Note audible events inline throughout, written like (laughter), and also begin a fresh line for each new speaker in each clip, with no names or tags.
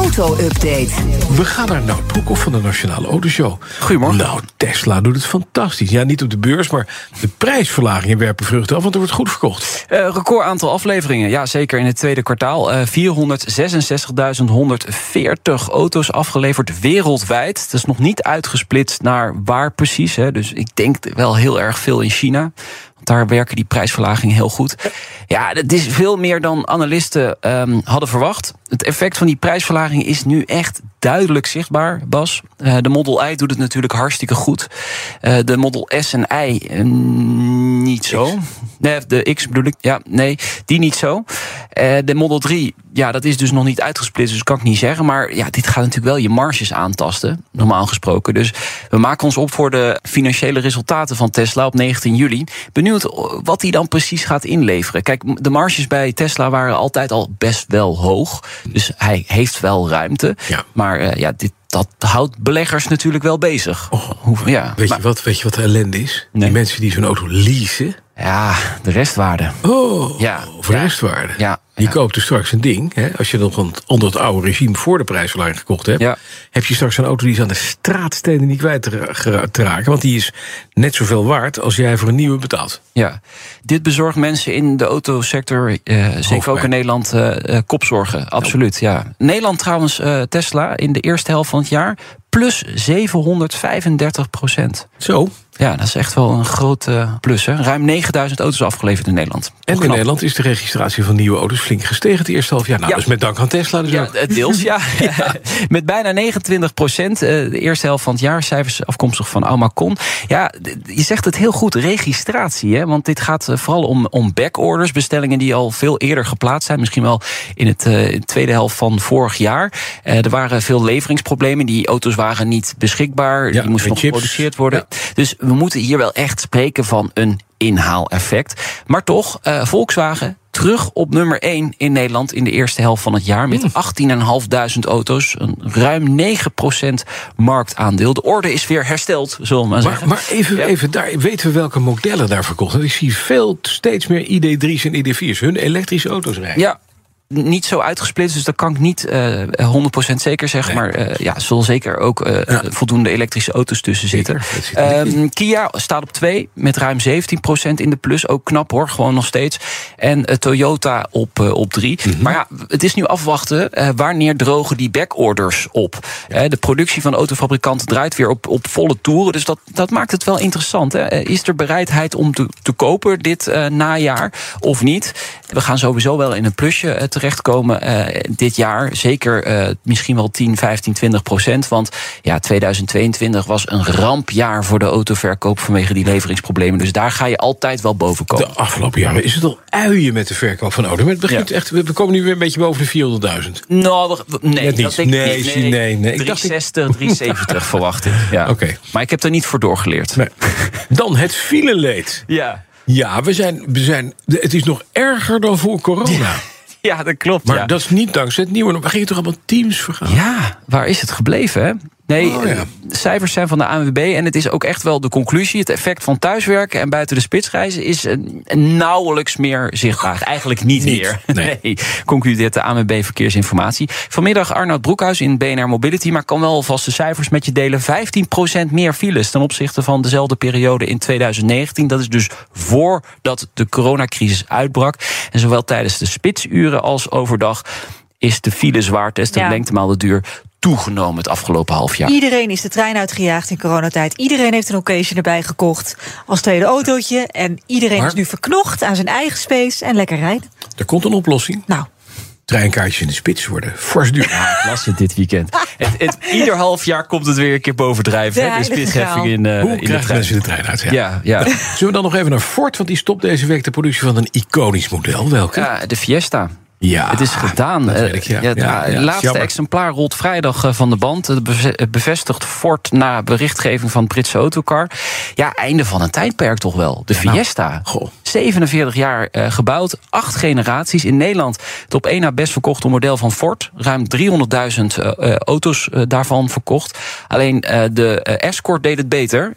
Auto-update.
We gaan naar Nout Broekhoff van de Nationale Autoshow.
Goedemorgen.
Nou, Tesla doet het fantastisch. Ja, niet op de beurs, maar de prijsverlagingen werpen vruchten af... want er wordt goed verkocht.
Uh, record aantal afleveringen, ja zeker in het tweede kwartaal. Uh, 466.140 auto's afgeleverd wereldwijd. Dat is nog niet uitgesplitst naar waar precies. Hè. Dus ik denk wel heel erg veel in China. Want daar werken die prijsverlagingen heel goed. Ja, het is veel meer dan analisten um, hadden verwacht. Het effect van die prijsverlaging is nu echt duidelijk zichtbaar, Bas. Uh, de Model I doet het natuurlijk hartstikke goed. Uh, de Model S en I uh, niet zo. Nee, de X bedoel ik. Ja, nee, die niet zo. De Model 3, ja, dat is dus nog niet uitgesplitst, dus kan ik niet zeggen. Maar ja, dit gaat natuurlijk wel je marges aantasten, normaal gesproken. Dus we maken ons op voor de financiële resultaten van Tesla op 19 juli. Benieuwd wat hij dan precies gaat inleveren. Kijk, de marges bij Tesla waren altijd al best wel hoog. Dus hij heeft wel ruimte.
Ja.
Maar uh, ja, dit, dat houdt beleggers natuurlijk wel bezig.
Oh,
Hoe, ja,
weet,
maar,
je wat, weet je wat de ellende is?
Nee.
Die mensen die zo'n auto leasen...
ja, de restwaarde.
Oh,
Ja.
Voor
Ja.
Je koopt dus straks een ding. Hè, als je nog onder het oude regime voor de prijsverlaging gekocht hebt...
Ja.
heb je straks een auto die is aan de straatstenen niet kwijt te, raken. Want die is net zoveel waard als jij voor een nieuwe betaalt.
Ja, dit bezorgt mensen in de autosector, eh, zeker ook in Nederland, eh, eh, kopzorgen. Absoluut, ja. Nederland trouwens, eh, Tesla, in de eerste helft van het jaar... plus 735 procent.
Zo.
Ja, dat is echt wel een grote plus. Hè? Ruim 9000 auto's afgeleverd in Nederland.
En in. Nederland is de registratie van nieuwe auto's flink gestegen het eerste half jaar. Nou,
Ja.
dus met dank aan Tesla dus
Ja,
ook.
eh, deels, ja. (laughs) (laughs) Met bijna 29 procent. De eerste helft van het jaar. Cijfers afkomstig van Almacon. Ja, je zegt het heel goed. Registratie. Hè? Want dit gaat eh, vooral om, om backorders. Bestellingen die al veel eerder geplaatst zijn. Misschien wel in het eh, tweede helft van vorig jaar. Eh, er waren veel leveringsproblemen. Die auto's waren niet beschikbaar. Die moesten nog
chips.
geproduceerd worden. Dus we moeten hier wel echt spreken van een inhaaleffect. Maar toch, eh, Volkswagen terug op nummer 1 in Nederland in de eerste helft van het jaar. Met 18.500 auto's. Een ruim 9% marktaandeel. De orde is weer hersteld, zullen we maar
Maar,
zeggen.
maar even,
Ja.
even daar, weten we welke modellen daar verkocht? Ik zie veel, steeds meer ID3's en ID4's. Hun elektrische auto's rijden.
Ja. Niet zo uitgesplitst, dus dat kan ik niet eh 100% zeker zeggen.
Nee.
Maar eh, ja, er zullen zeker ook eh,
Ja.
voldoende elektrische auto's tussen
Zeker,
zitten. Ehm, Kia staat op 2 met ruim 17% in de plus. Ook knap hoor, gewoon nog steeds. En Toyota op, eh, op 3.
Mhm.
Maar ja, het is nu afwachten. wanneer drogen die backorders op? De productie van autofabrikanten draait weer op, op volle toeren. Dus dat, dat maakt het wel interessant. Hè? Is er bereidheid om te, te kopen dit najaar of niet? We gaan sowieso wel in een plusje eh, terechtkomen eh, dit jaar. Zeker eh, misschien wel 10, 15, 20 procent. Want ja, 2022 was een rampjaar voor de autoverkoop vanwege die leveringsproblemen. Dus daar ga je altijd wel boven
De
komen.
afgelopen jaren is het al uien met de verkoop van auto's. Maar het begint
Ja.
echt, we komen nu weer een beetje boven de 400.000.
Nou, we- nee,
Net
dat ik
Nee,
niet.
nee, nee. Ik dacht-
360, 370 (laughs) verwacht ik. Ja.
Oké.
Maar ik heb er niet voor doorgeleerd.
Nee. Dan het fileleed.
Ja.
Ja, we zijn, we zijn, het is nog erger dan voor corona.
ja, (laughs) dat klopt.
Maar
ja.
dat is niet dankzij het nieuwe. We gingen toch allemaal teams vergaan?
Ja, waar is het gebleven, hè? Nee,
Oh, ja.
De cijfers zijn van de ANWB en het is ook echt wel de conclusie. Het effect van thuiswerken en buiten de spitsreizen is eh, nauwelijks meer zichtbaar. Eigenlijk niet,
Niet,
meer.
nee. (laughs)
concludeert de ANWB Verkeersinformatie. Vanmiddag Arnoud Broekhuis in BNR Mobility, maar kan wel alvast de cijfers met je delen. 15% meer files ten opzichte van dezelfde periode in 2019. Dat is dus voordat de coronacrisis uitbrak. En zowel tijdens de spitsuren als overdag is de filezwaartest, de
Ja.
lengte maal de duur, toegenomen het afgelopen half jaar.
Iedereen is de trein uitgejaagd in coronatijd. Iedereen heeft een occasion erbij gekocht als tweede autootje. En iedereen
Maar-
is nu verknocht aan zijn eigen space en lekker rijden.
Er komt een oplossing.
Nou,
Treinkaartjes in de spits worden fors duur.
Ik las het dit weekend. Het, het, (laughs) ieder half jaar komt het weer een keer bovendrijven.
De
hè, De spitsheffing in, eh,
Hoe
in de
krijgen
trein.
mensen de trein uit? Ja.
Ja, ja.
Zullen we dan nog even naar Ford? Want die stopt deze week de productie van een iconisch model. Welke?
ja, de Fiesta.
Ja,
Het is gedaan.
dat
Eh,
weet ik, ja.
het
Ja, ja,
laatste
jammer.
exemplaar rolt vrijdag eh, van de band. Het beve- het bevestigt Ford na berichtgeving van het Britse autocar. Ja, einde van een tijdperk toch wel. De
nou,
Fiesta.
goh.
47 jaar eh, gebouwd, acht generaties. In Nederland het op één na best verkochte model van Ford. Ruim 300.000 eh, eh, auto's daarvan verkocht. Alleen de Escort deed het beter.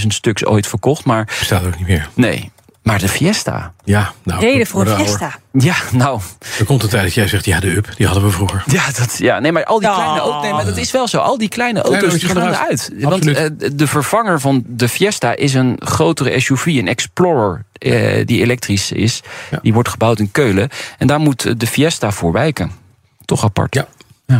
315.000 stuks ooit verkocht. Maar
Bestaat ook niet meer.
nee, maar de Fiesta.
Ja, nou.
Reden voor een
ouder.
Fiesta.
Ja, nou,
Er komt een tijd dat jij zegt, ja, de up, die hadden we vroeger.
Ja, dat, ja, nee, maar al die kleine auto's. Nee, maar dat is wel zo. Al die kleine
Kleine
auto's die gaan eruit. Want eh, de vervanger van de Fiesta is een grotere SUV, een Explorer, eh, die elektrisch is.
Ja.
Die wordt gebouwd in Keulen. En daar moet de Fiesta voor wijken. Toch apart.
Ja.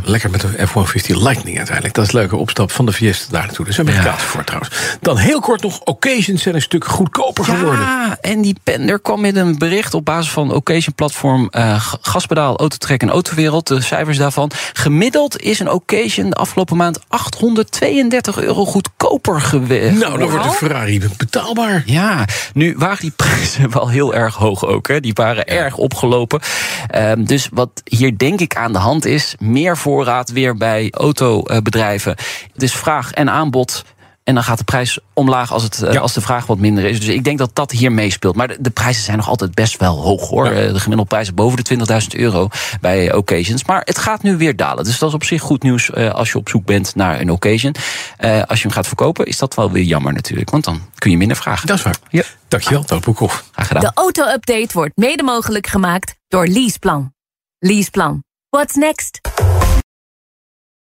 Lekker met de F-150 Lightning uiteindelijk. Dat is een leuke opstap van de Fiesta daar naartoe. Dat is een Amerikaanse voor trouwens. Dan heel kort nog, occasions zijn een stuk goedkoper geworden.
Ja, en die Pender kwam met een bericht op basis van Occasion-platform eh, G- Gaspedaal, Autotrek en Autowereld. De cijfers daarvan. Gemiddeld is een Occasion de afgelopen maand 832 euro goedkoper geweest.
Nou, dan wordt de Ferrari betaalbaar.
Ja, nu waren die prijzen wel heel erg hoog ook. Hè. Die waren erg opgelopen. Ehm, dus wat hier denk ik aan de hand is... meer voorraad weer bij autobedrijven. Het is vraag en aanbod... En dan gaat de prijs omlaag als, het, eh,
Ja.
als de vraag wat minder is. Dus ik denk dat dat hier meespeelt. Maar de, de prijzen zijn nog altijd best wel hoog hoor.
Ja.
Eh, De gemiddelde prijzen boven de 20.000 euro bij occasions. Maar het gaat nu weer dalen. Dus dat is op zich goed nieuws eh, als je op zoek bent naar een occasion. Eh, als je hem gaat verkopen, is dat wel weer jammer natuurlijk. Want dan kun je minder vragen.
Dat is waar.
Ja.
Dankjewel, Toon Broekhoff.
Graag gedaan.
De auto-update wordt mede mogelijk gemaakt door Leaseplan. Leaseplan. What's next?